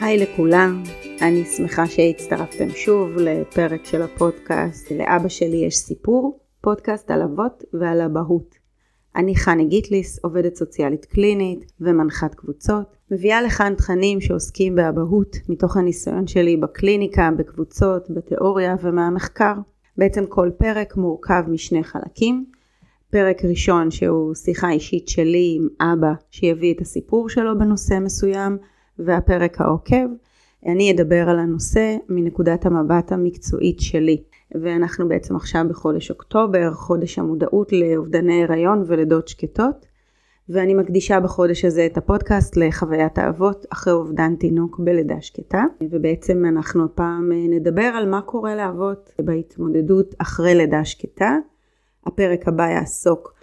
היי לכולם, אני שמחה שהצטרפתם שוב לפרק של הפודקאסט לאבא שלי יש סיפור, פודקאסט על אבות ועל אבהות. אני חני גיטליס, עובדת סוציאלית קלינית ומנחת קבוצות, מביאה לכאן תכנים שעוסקים באבהות מתוך הניסיון שלי בקליניקה, בקבוצות, בתיאוריה ומהמחקר. בעצם כל פרק מורכב משני חלקים. פרק ראשון שהוא שיחה אישית שלי עם אבא שיביא את הסיפור שלו בנושא מסוים, והפרק העוקב אני אדבר על הנושא מנקודת המבט המקצועית שלי. ואנחנו בעצם עכשיו בחודש אוקטובר, חודש המודעות לאובדני הריון ולידות שקטות, ואני מקדישה בחודש הזה את הפודקאסט לחוויית האבות אחרי אובדן תינוק בלידה שקטה, ובעצם אנחנו הפעם נדבר על מה קורה לאבות בהתמודדות אחרי לידה שקטה. הפרק הבא יעסוק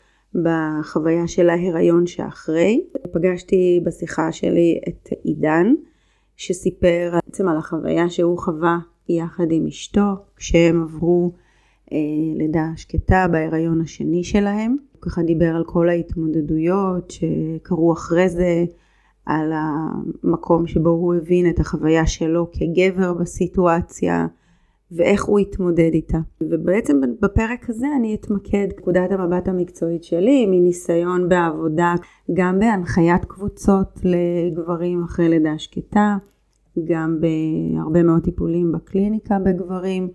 בחוויה של ההיריון שאחרי. פגשתי בשיחה שלי את עידן, שסיפר בעצם על החוויה שהוא חווה יחד עם אשתו כשהם עברו אה, לידה שקטה בהיריון השני שלהם. הוא ככה דיבר על כל ההתמודדויות שקרו אחרי זה, על המקום שבו הוא הבין את החוויה שלו כגבר בסיטואציה ואיך הוא התמודד איתה. ובעצם בפרק הזה אני אתמקד נקודת המבט המקצועית שלי מניסיון בעבודה גם בהנחיית קבוצות לגברים אחרי לידה שקטה, גם בהרבה מאוד טיפולים בקליניקה בגברים,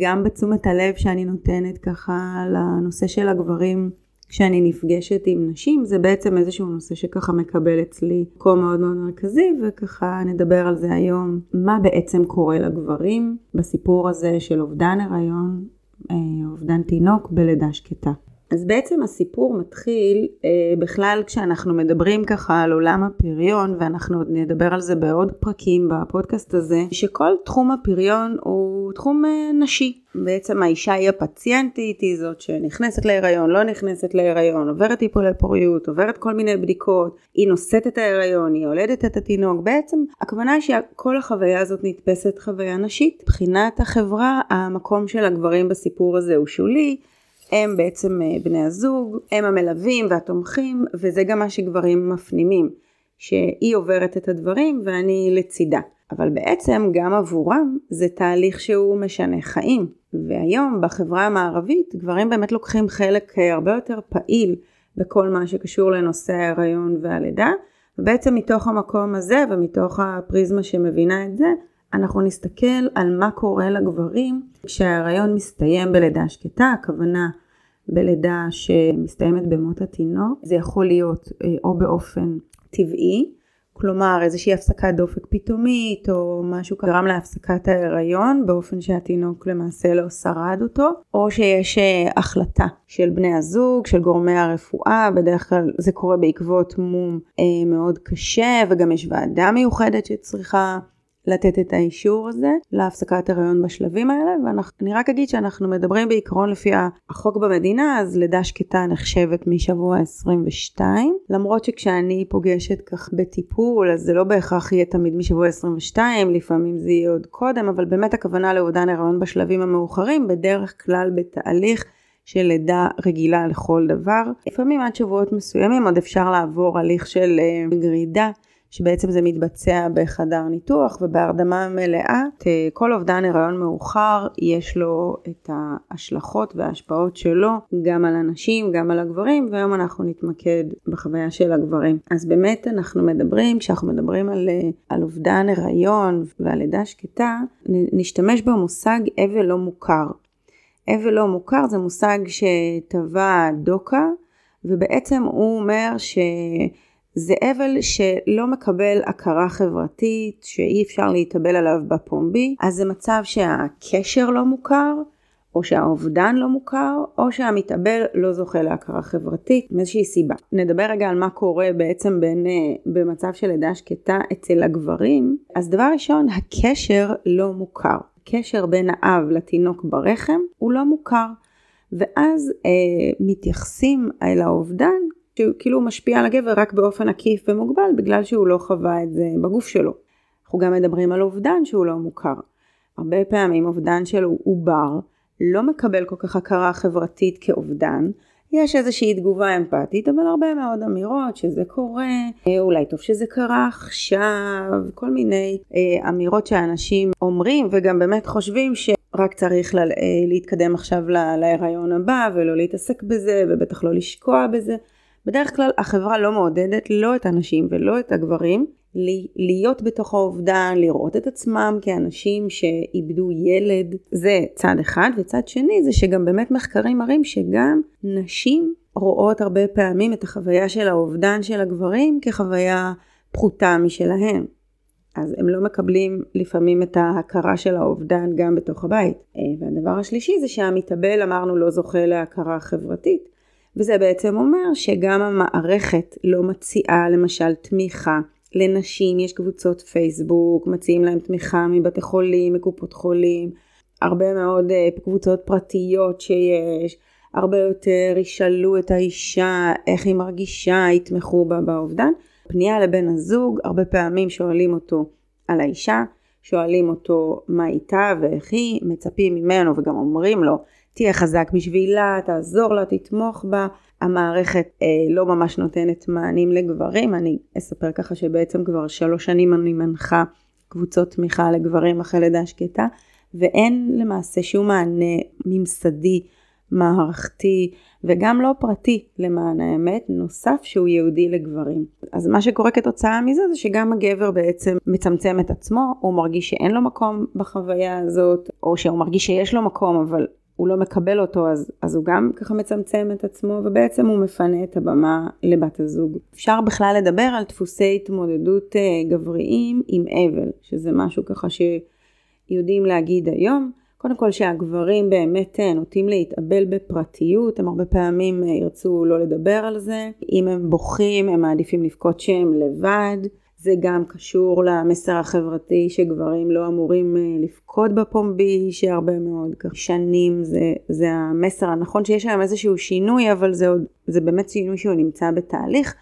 גם בתשומת הלב שאני נותנת ככה לנושא של הגברים כשאני נפגשת עם נשים, זה בעצם איזשהו נושא שככה מקבל אצלי מקום מאוד מאוד מרכזי, וככה נדבר על זה היום. מה בעצם קורה לגברים בסיפור הזה של אובדן הריון, אה, אובדן תינוק בלידה שקטה. אז בעצם הסיפור מתחיל אה, בכלל כשאנחנו מדברים ככה על עולם הפריון ואנחנו עוד נדבר על זה בעוד פרקים בפודקאסט הזה שכל תחום הפריון הוא תחום אה, נשי. בעצם האישה היא הפציינטית היא זאת שנכנסת להיריון לא נכנסת להיריון עוברת טיפולי פוריות עוברת כל מיני בדיקות היא נושאת את ההיריון היא יולדת את התינוק. בעצם הכוונה היא שכל החוויה הזאת נתפסת חוויה נשית. מבחינת החברה המקום של הגברים בסיפור הזה הוא שולי הם בעצם אה, בני הזוג, הם המלווים והתומכים, וזה גם מה שגברים מפנימים, שהיא עוברת את הדברים ואני לצידה. אבל בעצם גם עבורם זה תהליך שהוא משנה חיים. והיום בחברה המערבית גברים באמת לוקחים חלק אה, הרבה יותר פעיל בכל מה שקשור לנושא ההיריון והלידה, ובעצם מתוך המקום הזה ומתוך הפריזמה שמבינה את זה, אנחנו נסתכל על מה קורה לגברים כשההריון מסתיים בלידה שקטה, הכוונה בלידה שמסתיימת במות התינוק, זה יכול להיות אה, או באופן טבעי, כלומר איזושהי הפסקת דופק פתאומית או משהו גרם להפסקת ההיריון באופן שהתינוק למעשה לא שרד אותו או שיש אה, החלטה של בני הזוג, של גורמי הרפואה, בדרך כלל זה קורה בעקבות מום אה, מאוד קשה וגם יש ועדה מיוחדת שצריכה לתת את האישור הזה להפסקת הריון בשלבים האלה ואני רק אגיד שאנחנו מדברים בעיקרון לפי החוק במדינה אז לידה שקטה נחשבת משבוע 22 למרות שכשאני פוגשת כך בטיפול אז זה לא בהכרח יהיה תמיד משבוע 22 לפעמים זה יהיה עוד קודם אבל באמת הכוונה לאובדן הריון בשלבים המאוחרים בדרך כלל בתהליך של לידה רגילה לכל דבר. לפעמים עד שבועות מסוימים עוד אפשר לעבור הליך של uh, גרידה שבעצם זה מתבצע בחדר ניתוח ובהרדמה מלאה. כל אובדן הריון מאוחר יש לו את ההשלכות וההשפעות שלו גם על הנשים, גם על הגברים, והיום אנחנו נתמקד בחוויה של הגברים. אז באמת אנחנו מדברים, כשאנחנו מדברים על, על אובדן הריון ועל לידה שקטה, נשתמש במושג אבל לא מוכר. אבל לא מוכר זה מושג שטבע דוקה, ובעצם הוא אומר ש... זה אבל שלא מקבל הכרה חברתית, שאי אפשר להתאבל עליו בפומבי, אז זה מצב שהקשר לא מוכר, או שהאובדן לא מוכר, או שהמתאבל לא זוכה להכרה חברתית מאיזושהי סיבה. נדבר רגע על מה קורה בעצם בין, אה, במצב של לידה שקטה אצל הגברים. אז דבר ראשון, הקשר לא מוכר. קשר בין האב לתינוק ברחם הוא לא מוכר. ואז אה, מתייחסים אל האובדן שכאילו משפיע על הגבר רק באופן עקיף ומוגבל בגלל שהוא לא חווה את זה בגוף שלו. אנחנו גם מדברים על אובדן שהוא לא מוכר. הרבה פעמים אובדן של עובר לא מקבל כל כך הכרה חברתית כאובדן, יש איזושהי תגובה אמפתית, אבל הרבה מאוד אמירות שזה קורה, אה, אולי טוב שזה קרה עכשיו, כל מיני אה, אמירות שאנשים אומרים וגם באמת חושבים שרק צריך לה, אה, להתקדם עכשיו לה, להיריון הבא ולא להתעסק בזה ובטח לא לשקוע בזה. בדרך כלל החברה לא מעודדת לא את הנשים ולא את הגברים להיות בתוך האובדן, לראות את עצמם כאנשים שאיבדו ילד, זה צד אחד, וצד שני זה שגם באמת מחקרים מראים שגם נשים רואות הרבה פעמים את החוויה של האובדן של הגברים כחוויה פחותה משלהם. אז הם לא מקבלים לפעמים את ההכרה של האובדן גם בתוך הבית. אה, והדבר השלישי זה שהמתאבל אמרנו לא זוכה להכרה חברתית, וזה בעצם אומר שגם המערכת לא מציעה למשל תמיכה לנשים. יש קבוצות פייסבוק, מציעים להם תמיכה מבתי חולים, מקופות חולים, הרבה מאוד uh, קבוצות פרטיות שיש, הרבה יותר ישאלו את האישה איך היא מרגישה, יתמכו בה באובדן. פנייה לבן הזוג, הרבה פעמים שואלים אותו על האישה, שואלים אותו מה איתה ואיך היא, מצפים ממנו וגם אומרים לו תהיה חזק בשבילה, תעזור לה, תתמוך בה. המערכת אה, לא ממש נותנת מענים לגברים, אני אספר ככה שבעצם כבר שלוש שנים אני מנחה קבוצות תמיכה לגברים אחרי לידה שקטה, ואין למעשה שום מענה ממסדי, מערכתי וגם לא פרטי למען האמת, נוסף שהוא ייעודי לגברים. אז מה שקורה כתוצאה מזה זה שגם הגבר בעצם מצמצם את עצמו, הוא מרגיש שאין לו מקום בחוויה הזאת, או שהוא מרגיש שיש לו מקום אבל הוא לא מקבל אותו אז, אז הוא גם ככה מצמצם את עצמו ובעצם הוא מפנה את הבמה לבת הזוג. אפשר בכלל לדבר על דפוסי התמודדות uh, גבריים עם אבל, שזה משהו ככה שיודעים להגיד היום. קודם כל שהגברים באמת uh, נוטים להתאבל בפרטיות, הם הרבה פעמים uh, ירצו לא לדבר על זה. אם הם בוכים הם מעדיפים לבכות שהם לבד. זה גם קשור למסר החברתי שגברים לא אמורים אה, לבכות בפומבי, שהרבה מאוד שנים זה, זה המסר הנכון שיש היום איזשהו שינוי, אבל זה, עוד, זה באמת שינוי שהוא נמצא בתהליך,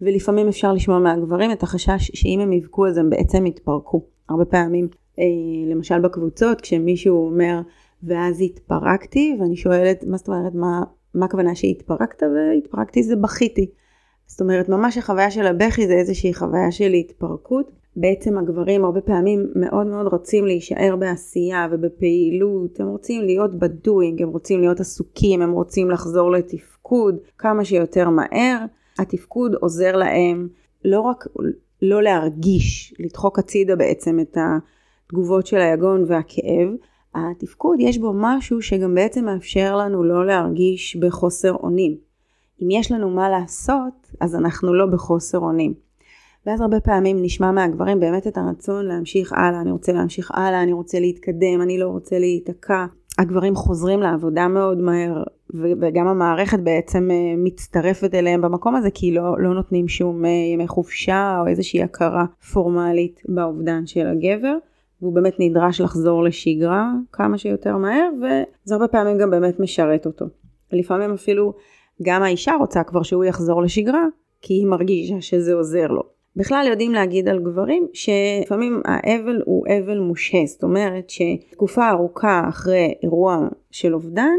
ולפעמים אפשר לשמוע מהגברים את החשש שאם הם יבכו אז הם בעצם יתפרקו. הרבה פעמים, אה, למשל בקבוצות, כשמישהו אומר, ואז התפרקתי, ואני שואלת, מה זאת אומרת, מה, מה הכוונה שהתפרקת? והתפרקתי זה בכיתי. זאת אומרת, ממש החוויה של הבכי זה איזושהי חוויה של התפרקות. בעצם הגברים הרבה פעמים מאוד מאוד רוצים להישאר בעשייה ובפעילות, הם רוצים להיות בדואינג, הם רוצים להיות עסוקים, הם רוצים לחזור לתפקוד כמה שיותר מהר. התפקוד עוזר להם לא רק לא להרגיש, לדחוק הצידה בעצם את התגובות של היגון והכאב, התפקוד יש בו משהו שגם בעצם מאפשר לנו לא להרגיש בחוסר אונים. אם יש לנו מה לעשות, אז אנחנו לא בחוסר אונים. ואז הרבה פעמים נשמע מהגברים באמת את הרצון להמשיך הלאה, אני רוצה להמשיך הלאה, אני רוצה להתקדם, אני לא רוצה להיתקע. הגברים חוזרים לעבודה מאוד מהר, וגם המערכת בעצם אה, מצטרפת אליהם במקום הזה, כי לא, לא נותנים שום אה, ימי חופשה או איזושהי הכרה פורמלית באובדן של הגבר. והוא באמת נדרש לחזור לשגרה כמה שיותר מהר, וזה הרבה פעמים גם באמת משרת אותו. לפעמים אפילו גם האישה רוצה כבר שהוא יחזור לשגרה, כי היא מרגישה שזה עוזר לו. בכלל יודעים להגיד על גברים שלפעמים האבל הוא אבל מושהה, זאת אומרת שתקופה ארוכה אחרי אירוע של אובדן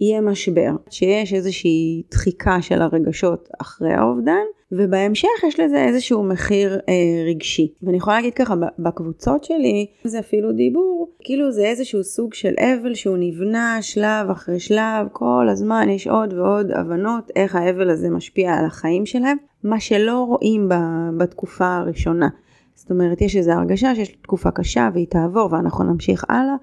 יהיה משבר, שיש איזושהי דחיקה של הרגשות אחרי האובדן, ובהמשך יש לזה איזשהו מחיר אה, רגשי. ואני יכולה להגיד ככה, בקבוצות שלי זה אפילו דיבור, כאילו זה איזשהו סוג של אבל שהוא נבנה שלב אחרי שלב, כל הזמן יש עוד ועוד הבנות איך האבל הזה משפיע על החיים שלהם, מה שלא רואים בתקופה הראשונה. זאת אומרת, יש איזו הרגשה שיש תקופה קשה והיא תעבור ואנחנו נמשיך הלאה,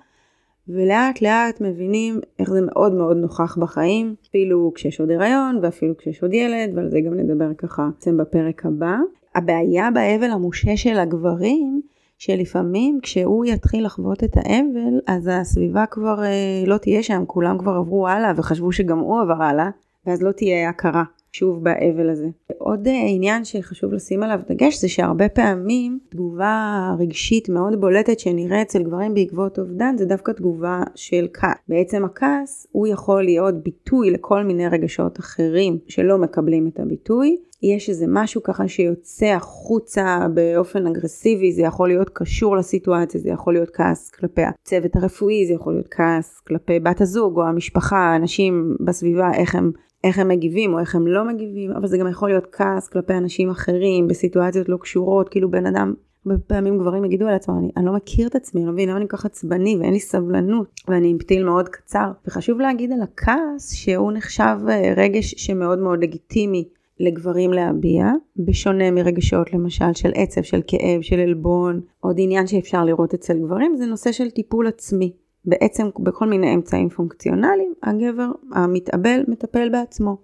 ולאט לאט מבינים איך זה מאוד מאוד נוכח בחיים, אפילו כשיש עוד הריון ואפילו כשיש עוד ילד, ועל זה גם נדבר ככה בעצם בפרק הבא. הבעיה באבל המושע של הגברים, שלפעמים כשהוא יתחיל לחוות את האבל, אז הסביבה כבר אה, לא תהיה שם, כולם כבר עברו הלאה וחשבו שגם הוא עבר הלאה, ואז לא תהיה הכרה. שוב באבל הזה. עוד אה, עניין שחשוב לשים עליו דגש זה שהרבה פעמים תגובה רגשית מאוד בולטת שנראה אצל גברים בעקבות אובדן זה דווקא תגובה של כעס. בעצם הכעס הוא יכול להיות ביטוי לכל מיני רגשות אחרים שלא מקבלים את הביטוי. יש איזה משהו ככה שיוצא החוצה באופן אגרסיבי, זה יכול להיות קשור לסיטואציה, זה יכול להיות כעס כלפי הצוות הרפואי, זה יכול להיות כעס כלפי בת הזוג או המשפחה, האנשים בסביבה, איך הם איך הם מגיבים או איך הם לא מגיבים, אבל זה גם יכול להיות כעס כלפי אנשים אחרים בסיטואציות לא קשורות, כאילו בן אדם, הרבה פעמים גברים יגידו על עצמם, אני, אני לא מכיר את עצמי, אני לא מבין למה אני כל כך עצבני ואין לי סבלנות, ואני עם פתיל מאוד קצר. וחשוב להגיד על הכעס שהוא נחשב אה, רגש שמאוד מאוד לגיטימי לגברים להביע, בשונה מרגשות למשל של עצב, של כאב, של עלבון, עוד עניין שאפשר לראות אצל גברים, זה נושא של טיפול עצמי. בעצם בכל מיני אמצעים פונקציונליים, הגבר המתאבל מטפל בעצמו.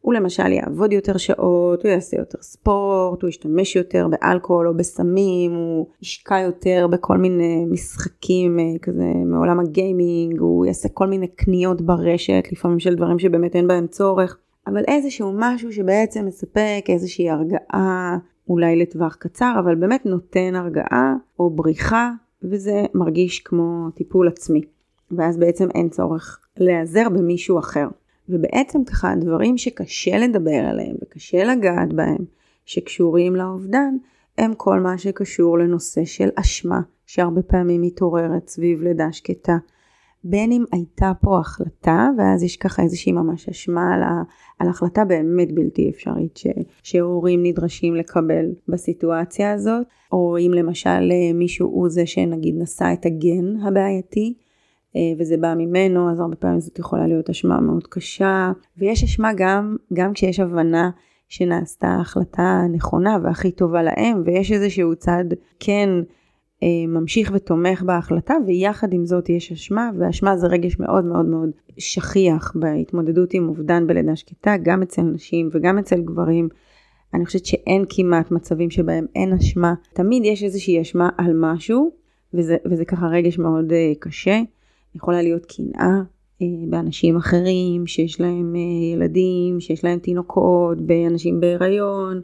הוא למשל יעבוד יותר שעות, הוא יעשה יותר ספורט, הוא ישתמש יותר באלכוהול או בסמים, הוא ישקע יותר בכל מיני משחקים אה, כזה מעולם הגיימינג, הוא יעשה כל מיני קניות ברשת, לפעמים של דברים שבאמת אין בהם צורך, אבל איזשהו משהו שבעצם מספק איזושהי הרגעה, אולי לטווח קצר, אבל באמת נותן הרגעה או בריחה וזה מרגיש כמו טיפול עצמי. ואז בעצם אין צורך להיעזר במישהו אחר. ובעצם ככה הדברים שקשה לדבר עליהם וקשה לגעת בהם, שקשורים לאובדן, הם כל מה שקשור לנושא של אשמה, שהרבה פעמים מתעוררת סביב לידה שקטה. בין אם הייתה פה החלטה, ואז יש ככה איזושהי ממש אשמה על, ה, על החלטה באמת בלתי אפשרית ש, שהורים נדרשים לקבל בסיטואציה הזאת, או אם למשל אה, מישהו הוא זה שנגיד נשא את הגן הבעייתי, אה, וזה בא ממנו, אז הרבה פעמים זאת יכולה להיות אשמה מאוד קשה, ויש אשמה גם, גם כשיש הבנה שנעשתה החלטה נכונה והכי טובה להם, ויש איזשהו צד כן ממשיך ותומך בהחלטה ויחד עם זאת יש אשמה ואשמה זה רגש מאוד מאוד מאוד שכיח בהתמודדות עם אובדן בלידה שקטה גם אצל נשים וגם אצל גברים. אני חושבת שאין כמעט מצבים שבהם אין אשמה, תמיד יש איזושהי אשמה על משהו וזה, וזה ככה רגש מאוד uh, קשה. יכולה להיות קנאה uh, באנשים אחרים שיש להם uh, ילדים, שיש להם תינוקות, באנשים בהיריון,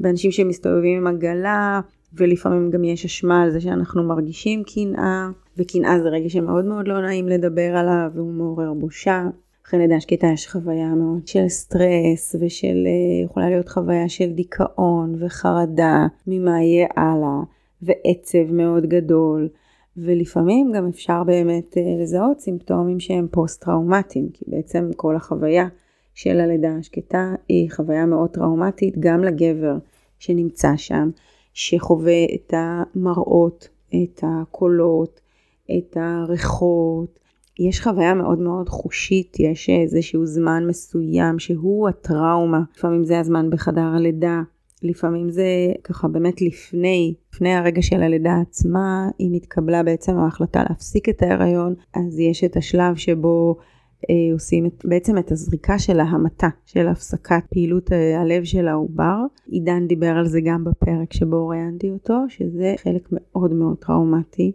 באנשים שמסתובבים עם עגלה, ולפעמים גם יש אשמה על זה שאנחנו מרגישים קנאה, וקנאה זה רגע שמאוד מאוד לא נעים לדבר עליו, והוא מעורר בושה. אחרי לידה שקטה יש חוויה מאוד של סטרס, ושל, אה, יכולה להיות חוויה של דיכאון וחרדה ממה יהיה הלאה, ועצב מאוד גדול. ולפעמים גם אפשר באמת אה, לזהות סימפטומים שהם פוסט-טראומטיים, כי בעצם כל החוויה של הלידה השקטה היא חוויה מאוד טראומטית גם לגבר שנמצא שם, שחווה את המראות, את הקולות, את הריחות. יש חוויה מאוד מאוד חושית, יש איזשהו זמן מסוים שהוא הטראומה. לפעמים זה הזמן בחדר הלידה, לפעמים זה ככה באמת לפני, לפני הרגע של הלידה עצמה, אם התקבלה בעצם ההחלטה להפסיק את ההיריון, אז יש את השלב שבו עושים את, בעצם את הזריקה של ההמתה, של הפסקת פעילות אה, הלב של העובר. עידן דיבר על זה גם בפרק שבו ראיינתי אותו, שזה חלק מאוד מאוד טראומטי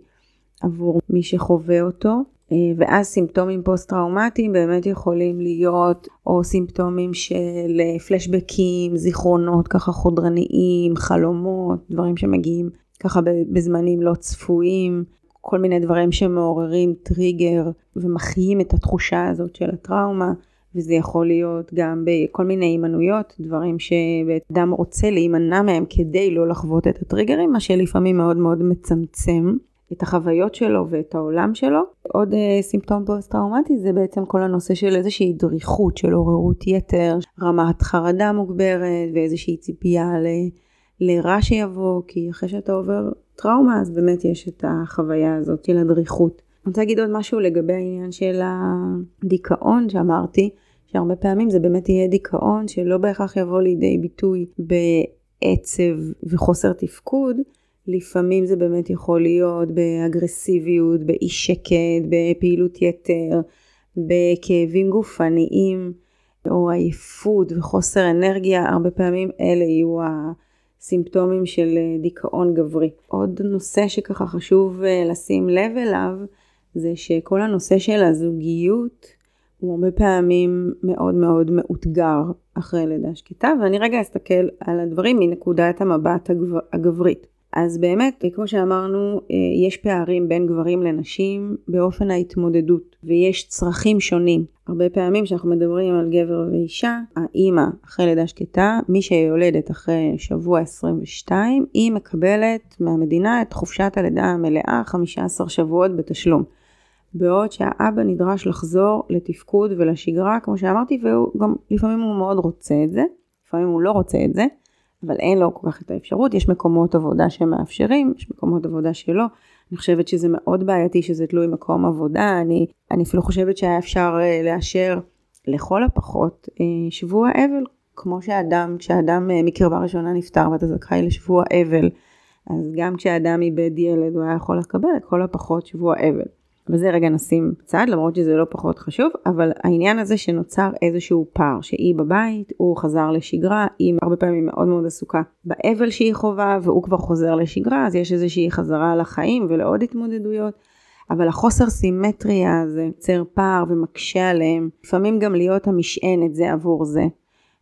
עבור מי שחווה אותו. אה, ואז סימפטומים פוסט-טראומטיים באמת יכולים להיות או סימפטומים של פלשבקים, זיכרונות ככה חודרניים, חלומות, דברים שמגיעים ככה בזמנים לא צפויים, כל מיני דברים שמעוררים טריגר ומחיים את התחושה הזאת של הטראומה, וזה יכול להיות גם בכל מיני הימנעויות, דברים שאדם רוצה להימנע מהם כדי לא לחוות את הטריגרים, מה שלפעמים מאוד מאוד מצמצם את החוויות שלו ואת העולם שלו. עוד אה, סימפטום פוסט-טראומטי זה בעצם כל הנושא של איזושהי דריכות, של עוררות יתר, רמת חרדה מוגברת ואיזושהי ציפייה ל... לרע שיבוא, כי אחרי שאתה עובר טראומה, אז באמת יש את החוויה הזאת של הדריכות. אני רוצה להגיד עוד משהו לגבי העניין של הדיכאון שאמרתי, שהרבה פעמים זה באמת יהיה דיכאון שלא בהכרח יבוא לידי ביטוי בעצב וחוסר תפקוד, לפעמים זה באמת יכול להיות באגרסיביות, באי שקט, בפעילות יתר, בכאבים גופניים או עייפות וחוסר אנרגיה, הרבה פעמים אלה יהיו סימפטומים של אה, דיכאון גברי. עוד נושא שככה חשוב אה, לשים לב אליו, זה שכל הנושא של הזוגיות הוא הרבה פעמים מאוד מאוד מאותגר אחרי לידה שקטה, ואני רגע אסתכל על הדברים מנקודת המבט הגבר, הגברית. אז באמת, כמו שאמרנו, אה, יש פערים בין גברים לנשים באופן ההתמודדות, ויש צרכים שונים. הרבה פעמים כשאנחנו מדברים על גבר ואישה, האימא אחרי לידה שקטה, מי שיולדת אחרי שבוע 22, היא מקבלת מהמדינה את חופשת הלידה המלאה 15 שבועות בתשלום. בעוד שהאבא נדרש לחזור לתפקוד ולשגרה, כמו שאמרתי, והוא גם, לפעמים הוא מאוד רוצה את זה, לפעמים הוא לא רוצה את זה, אבל אין לו כל כך את האפשרות, יש מקומות עבודה שמאפשרים, יש מקומות עבודה שלא. אני חושבת שזה מאוד בעייתי שזה תלוי מקום עבודה, אני, אני אפילו חושבת שהיה אפשר uh, לאשר לכל הפחות uh, שבוע אבל, כמו שאדם, כשאדם uh, מקרבה ראשונה נפטר ואתה זכאי לשבוע אבל, אז גם כשאדם איבד ילד הוא היה יכול לקבל לכל הפחות שבוע אבל. וזה רגע נשים בצד, למרות שזה לא פחות חשוב, אבל העניין הזה שנוצר איזשהו פער, שהיא בבית, הוא חזר לשגרה, היא הרבה פעמים מאוד מאוד עסוקה באבל שהיא חווה, והוא כבר חוזר לשגרה, אז יש איזושהי חזרה לחיים ולעוד התמודדויות. אבל החוסר סימטריה הזה יוצר פער ומקשה עליהם, לפעמים גם להיות המשענת זה עבור זה.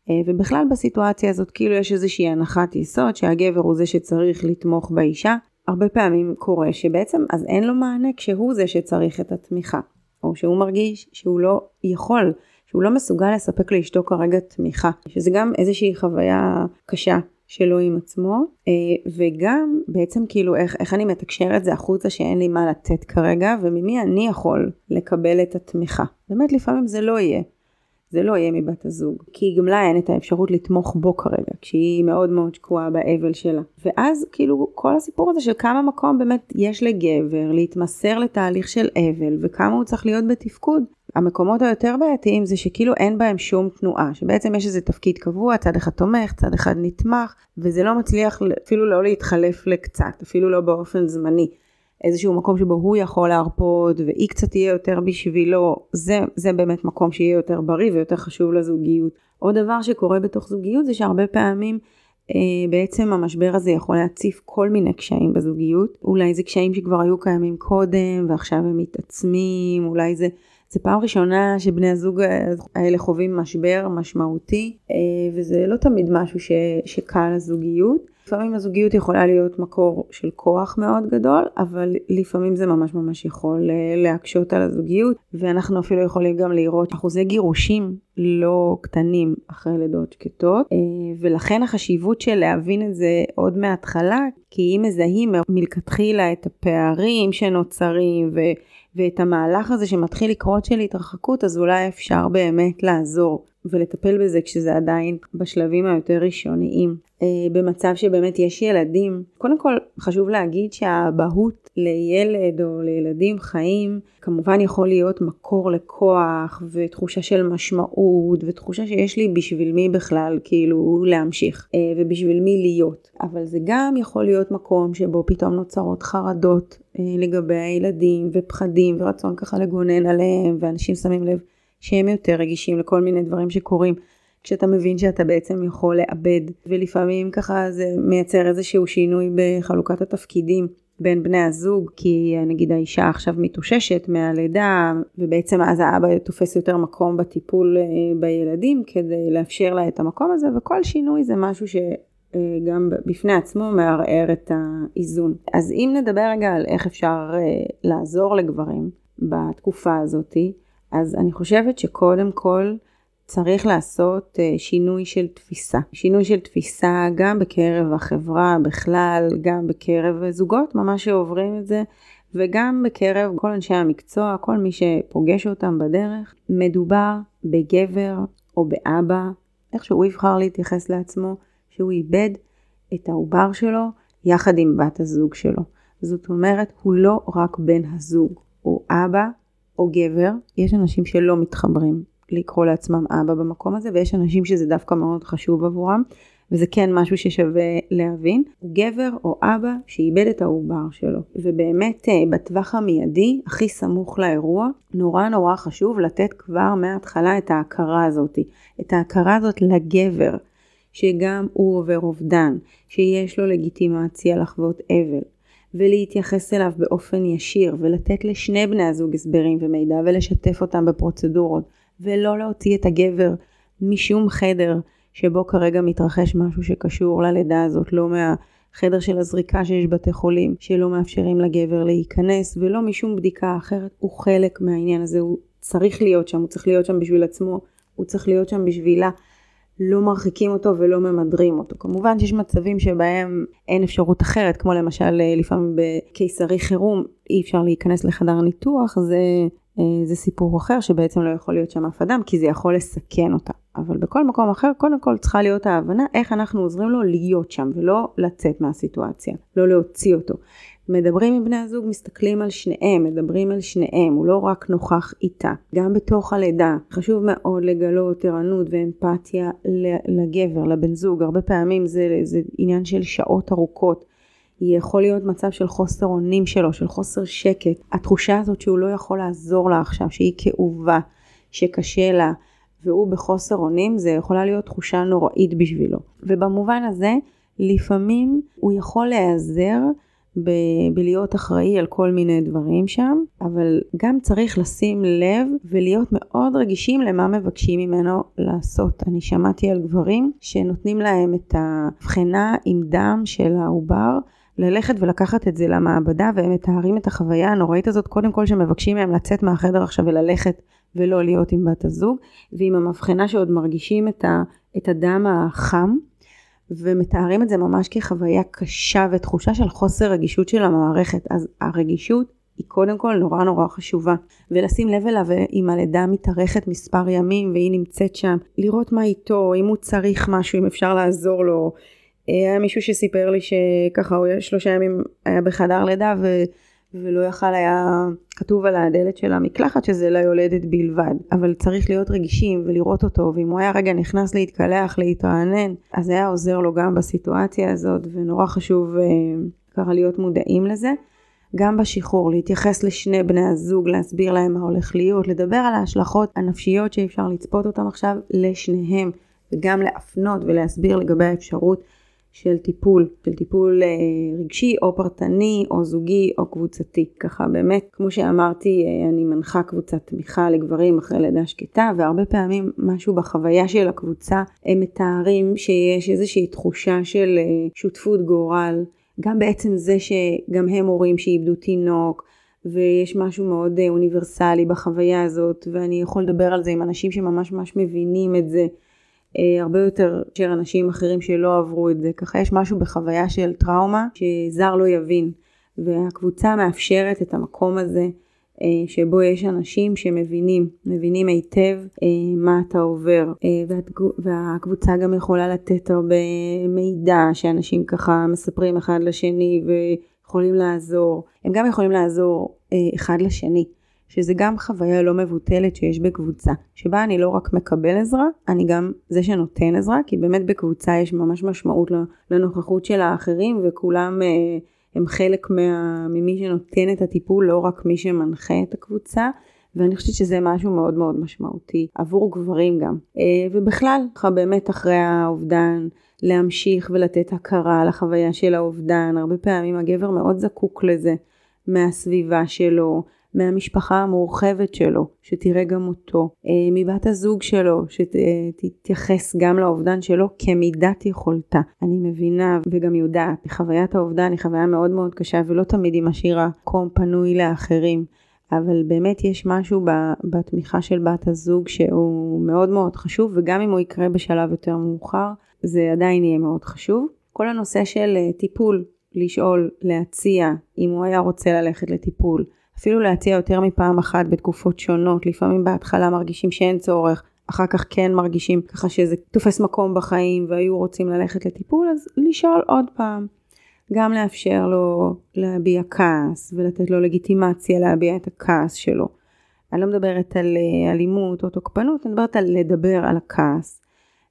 אה, ובכלל בסיטואציה הזאת כאילו יש איזושהי הנחת יסוד שהגבר הוא זה שצריך לתמוך באישה, הרבה פעמים קורה שבעצם אז אין לו מענה כשהוא זה שצריך את התמיכה, או שהוא מרגיש שהוא לא יכול, שהוא לא מסוגל לספק לאשתו כרגע תמיכה, שזה גם איזושהי חוויה קשה שלו עם עצמו, אה, וגם בעצם כאילו איך, איך אני מתקשר את זה החוצה שאין לי מה לתת כרגע, וממי אני יכול לקבל את התמיכה. באמת לפעמים זה לא יהיה. זה לא יהיה מבת הזוג, כי גם לה אין את האפשרות לתמוך בו כרגע, כשהיא מאוד מאוד שקועה באבל שלה. ואז כאילו כל הסיפור הזה של כמה מקום באמת יש לגבר להתמסר לתהליך של אבל, וכמה הוא צריך להיות בתפקוד. המקומות היותר בעייתיים זה שכאילו אין בהם שום תנועה, שבעצם יש איזה תפקיד קבוע, צד אחד תומך, צד אחד נתמך, וזה לא מצליח אפילו לא להתחלף לקצת, אפילו לא באופן זמני. איזשהו מקום שבו הוא יכול להרפות והיא קצת תהיה יותר בשבילו, זה, זה באמת מקום שיהיה יותר בריא ויותר חשוב לזוגיות. עוד דבר שקורה בתוך זוגיות זה שהרבה פעמים אה, בעצם המשבר הזה יכול להציף כל מיני קשיים בזוגיות. אולי זה קשיים שכבר היו קיימים קודם ועכשיו הם מתעצמים, אולי זה, זה פעם ראשונה שבני הזוג האלה חווים משבר משמעותי אה, וזה לא תמיד משהו ש, שקל לזוגיות. לפעמים הזוגיות יכולה להיות מקור של כוח מאוד גדול, אבל לפעמים זה ממש ממש יכול אה, להקשות על הזוגיות, ואנחנו אפילו יכולים גם לראות אחוזי גירושים לא קטנים אחרי לידות שקטות, אה, ולכן החשיבות של להבין את זה עוד מההתחלה, כי אם מזהים מלכתחילה את הפערים שנוצרים ו... ואת המהלך הזה שמתחיל לקרות של התרחקות, אז אולי אפשר באמת לעזור ולטפל בזה כשזה עדיין בשלבים היותר ראשוניים. אה, במצב שבאמת יש ילדים, קודם כל חשוב להגיד שהאבהות לילד או לילדים חיים כמובן יכול להיות מקור לכוח ותחושה של משמעות ותחושה שיש לי בשביל מי בכלל כאילו להמשיך אה, ובשביל מי להיות. אבל זה גם יכול להיות מקום שבו פתאום נוצרות חרדות אה, לגבי הילדים ופחדים ורצון ככה לגונן עליהם ואנשים שמים לב שהם יותר רגישים לכל מיני דברים שקורים. כשאתה מבין שאתה בעצם יכול לאבד, ולפעמים ככה זה מייצר איזשהו שינוי בחלוקת התפקידים בין בני הזוג, כי נגיד האישה עכשיו מתאוששת מהלידה, ובעצם אז האבא תופס יותר מקום בטיפול אה, בילדים כדי לאפשר לה את המקום הזה, וכל שינוי זה משהו ש... אה, גם בפני עצמו מערער את האיזון. אז אם נדבר רגע על איך אפשר אה, לעזור לגברים בתקופה הזאתי, אז אני חושבת שקודם כל צריך לעשות אה, שינוי של תפיסה. שינוי של תפיסה גם בקרב החברה בכלל, גם בקרב זוגות ממש שעוברים את זה, וגם בקרב כל אנשי המקצוע, כל מי שפוגש אותם בדרך. מדובר בגבר או באבא, איך שהוא יבחר להתייחס לעצמו, שהוא איבד את העובר שלו יחד עם בת הזוג שלו. זאת אומרת, הוא לא רק בן הזוג, הוא אבא או גבר, יש אנשים שלא מתחברים לקרוא לעצמם אבא במקום הזה, ויש אנשים שזה דווקא מאוד חשוב עבורם, וזה כן משהו ששווה להבין. גבר או אבא שאיבד את העובר שלו, ובאמת אה, בטווח המיידי, הכי סמוך לאירוע, נורא נורא חשוב לתת כבר מההתחלה את ההכרה הזאת, את ההכרה הזאת לגבר. שגם הוא עובר אובדן, שיש לו לגיטימציה לחוות אבל, ולהתייחס אליו באופן ישיר ולתת לשני בני הזוג הסברים ומידע ולשתף אותם בפרוצדורות ולא להוציא את הגבר משום חדר שבו כרגע מתרחש משהו שקשור ללידה הזאת, לא מהחדר של הזריקה שיש בתי חולים שלא מאפשרים לגבר להיכנס ולא משום בדיקה אחרת, הוא חלק מהעניין הזה, הוא צריך להיות שם, הוא צריך להיות שם בשביל עצמו, הוא צריך להיות שם בשבילה. לא מרחיקים אותו ולא ממדרים אותו. כמובן שיש מצבים שבהם אין אפשרות אחרת, כמו למשל אה, לפעמים בקיסרי חירום אי אפשר להיכנס לחדר ניתוח, זה, אה, זה סיפור אחר שבעצם לא יכול להיות שם אף אדם, כי זה יכול לסכן אותה. אבל בכל מקום אחר, קודם כל צריכה להיות ההבנה איך אנחנו עוזרים לו להיות שם ולא לצאת מהסיטואציה, לא להוציא אותו. מדברים עם בני הזוג, מסתכלים על שניהם, מדברים על שניהם, הוא לא רק נוכח איתה. גם בתוך הלידה, חשוב מאוד לגלות ערנות ואמפתיה לגבר, לבן זוג, הרבה פעמים זה, זה עניין של שעות ארוכות. יכול להיות מצב של חוסר אונים שלו, של חוסר שקט. התחושה הזאת שהוא לא יכול לעזור לה עכשיו, שהיא כאובה, שקשה לה, והוא בחוסר אונים, זה יכולה להיות תחושה נוראית בשבילו. ובמובן הזה, לפעמים הוא יכול להיעזר ב- בלהיות אחראי על כל מיני דברים שם, אבל גם צריך לשים לב ולהיות מאוד רגישים למה מבקשים ממנו לעשות. אני שמעתי על גברים שנותנים להם את ההבחנה עם דם של העובר. ללכת ולקחת את זה למעבדה והם מתארים את החוויה הנוראית הזאת קודם כל שמבקשים מהם לצאת מהחדר עכשיו וללכת ולא להיות עם בת הזוג ועם המבחנה שעוד מרגישים את, ה, את הדם החם ומתארים את זה ממש כחוויה קשה ותחושה של חוסר רגישות של המערכת. אז הרגישות היא קודם כל נורא נורא חשובה. ולשים לב אליו אם הלידה מתארכת מספר ימים והיא נמצאת שם, לראות מה איתו, אם הוא צריך משהו, אם אפשר לעזור לו. היה מישהו שסיפר לי שככה הוא שלושה ימים היה בחדר לידה ו... ולא יכל היה כתוב על הדלת של המקלחת שזה ליולדת בלבד. אבל צריך להיות רגישים ולראות אותו, ואם הוא היה רגע נכנס להתקלח, להתרענן, אז היה עוזר לו גם בסיטואציה הזאת, ונורא חשוב אה, ככה להיות מודעים לזה. גם בשחרור, להתייחס לשני בני הזוג, להסביר להם מה הולך להיות, לדבר על ההשלכות הנפשיות שאי אפשר לצפות אותם עכשיו לשניהם, וגם להפנות ולהסביר לגבי האפשרות של טיפול, של טיפול אה, רגשי או פרטני או זוגי או קבוצתי. ככה באמת, כמו שאמרתי, אה, אני מנחה קבוצת תמיכה לגברים אחרי לידה שקטה, והרבה פעמים משהו בחוויה של הקבוצה, הם מתארים שיש איזושהי תחושה של אה, שותפות גורל, גם בעצם זה שגם הם הורים שאיבדו תינוק, ויש משהו מאוד אוניברסלי בחוויה הזאת, ואני יכול לדבר על זה עם אנשים שממש ממש מבינים את זה. אה, הרבה יותר של אנשים אחרים שלא עברו את זה. ככה יש משהו בחוויה של טראומה שזר לא יבין. והקבוצה מאפשרת את המקום הזה אה, שבו יש אנשים שמבינים, מבינים היטב אה, מה אתה עובר. והקבוצה גם יכולה לתת הרבה מידע שאנשים ככה מספרים אחד לשני ויכולים לעזור. הם גם יכולים לעזור אחד לשני. שזה גם חוויה לא מבוטלת שיש בקבוצה, שבה אני לא רק מקבל עזרה, אני גם זה שנותן עזרה, כי באמת בקבוצה יש ממש משמעות לנוכחות של האחרים, וכולם אה, הם חלק מה, ממי שנותן את הטיפול, לא רק מי שמנחה את הקבוצה. ואני חושבת שזה משהו מאוד מאוד משמעותי עבור גברים גם. אה, ובכלל, ככה באמת אחרי האובדן, להמשיך ולתת הכרה לחוויה של האובדן. הרבה פעמים הגבר מאוד זקוק לזה מהסביבה שלו, מהמשפחה המורחבת שלו, שתראה גם אותו, אה, מבת הזוג שלו, שתתייחס גם לאובדן שלו כמידת יכולתה. אני מבינה וגם יודעת, חוויית האובדן היא חוויה מאוד מאוד קשה ולא תמיד היא משאירה מקום פנוי לאחרים. אבל באמת יש משהו בתמיכה של בת הזוג שהוא מאוד מאוד חשוב, וגם אם הוא יקרה בשלב יותר מאוחר, זה עדיין יהיה מאוד חשוב. כל הנושא של אה, טיפול, לשאול, להציע, אם הוא היה רוצה ללכת לטיפול, אפילו להציע יותר מפעם אחת בתקופות שונות, לפעמים בהתחלה מרגישים שאין צורך, אחר כך כן מרגישים ככה שזה תופס מקום בחיים והיו רוצים ללכת לטיפול, אז לשאול עוד פעם. גם לאפשר לו להביע כעס ולתת לו לגיטימציה להביע את הכעס שלו. אני לא מדברת על אה, אלימות או תוקפנות, אני מדברת על לדבר על הכעס.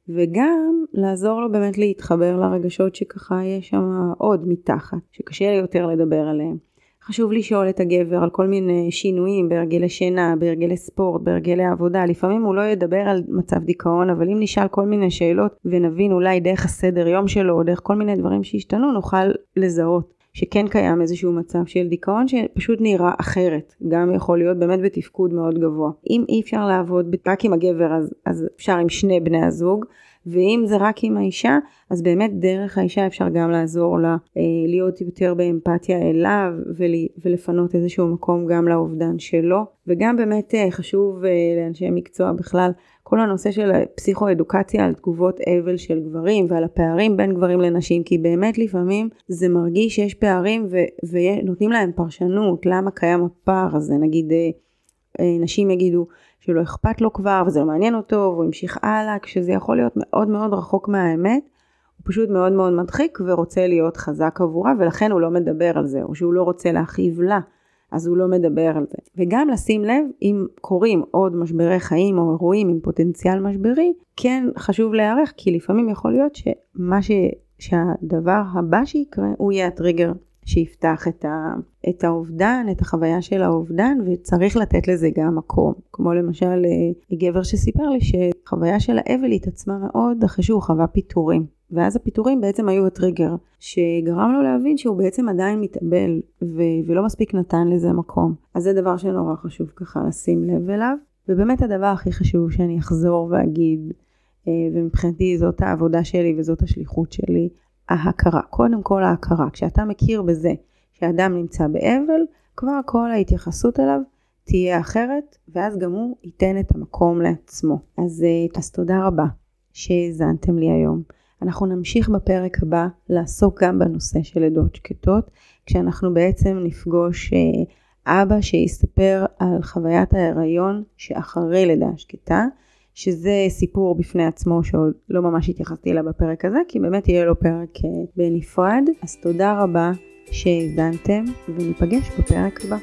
וגם לעזור לו באמת להתחבר לרגשות שככה יש שם עוד מתחת, שקשה יותר לדבר עליהם. חשוב לשאול את הגבר על כל מיני שינויים בהרגלי שינה, בהרגלי ספורט, בהרגלי עבודה. לפעמים הוא לא ידבר על מצב דיכאון, אבל אם נשאל כל מיני שאלות ונבין אולי דרך הסדר יום שלו, או דרך כל מיני דברים שהשתנו, נוכל לזהות שכן קיים איזשהו מצב של דיכאון שפשוט נראה אחרת. גם יכול להיות באמת בתפקוד מאוד גבוה. אם אי אפשר לעבוד רק עם הגבר, אז, אז אפשר עם שני בני הזוג. ואם זה רק עם האישה, אז באמת דרך האישה אפשר גם לעזור לה אה, להיות יותר באמפתיה אליו ולפנות איזשהו מקום גם לאובדן שלו. וגם באמת אה, חשוב אה, לאנשי מקצוע בכלל, כל הנושא של פסיכואדוקציה על תגובות אבל של גברים ועל הפערים בין גברים לנשים, כי באמת לפעמים זה מרגיש שיש פערים ו- ונותנים להם פרשנות, למה קיים הפער הזה, נגיד נשים יגידו שלא אכפת לו כבר וזה לא מעניין אותו והוא המשיך הלאה כשזה יכול להיות מאוד מאוד רחוק מהאמת הוא פשוט מאוד מאוד מדחיק ורוצה להיות חזק עבורה ולכן הוא לא מדבר על זה או שהוא לא רוצה להכאיב לה אז הוא לא מדבר על זה. וגם לשים לב אם קורים עוד משברי חיים או אירועים עם פוטנציאל משברי כן חשוב להיערך כי לפעמים יכול להיות שמה ש... שהדבר הבא שיקרה הוא יהיה הטריגר שיפתח את, ה, את האובדן, את החוויה של האובדן, וצריך לתת לזה גם מקום. כמו למשל אה, גבר שסיפר לי שחוויה של האבל התעצמה מאוד אחרי שהוא חווה פיטורים. ואז הפיטורים בעצם היו הטריגר, שגרם לו להבין שהוא בעצם עדיין מתאבל, ו- ולא מספיק נתן לזה מקום. אז זה דבר שנורא חשוב ככה לשים לב אליו. ובאמת הדבר הכי חשוב שאני אחזור ואגיד, אה, ומבחינתי זאת העבודה שלי וזאת השליחות שלי, ההכרה, קודם כל ההכרה. כשאתה מכיר בזה שאדם נמצא באבל, כבר כל ההתייחסות אליו תהיה אחרת, ואז גם הוא ייתן את המקום לעצמו. אז, אה, אז תודה רבה שהאזנתם לי היום. אנחנו נמשיך בפרק הבא לעסוק גם בנושא של עדות שקטות, כשאנחנו בעצם נפגוש אה, אבא שיספר על חוויית ההיריון שאחרי לידה שקטה. שזה סיפור בפני עצמו שעוד לא ממש התייחסתי אליו בפרק הזה, כי באמת יהיה לו פרק אה, בנפרד. אז תודה רבה שהאזנתם, וניפגש בפרק הבא.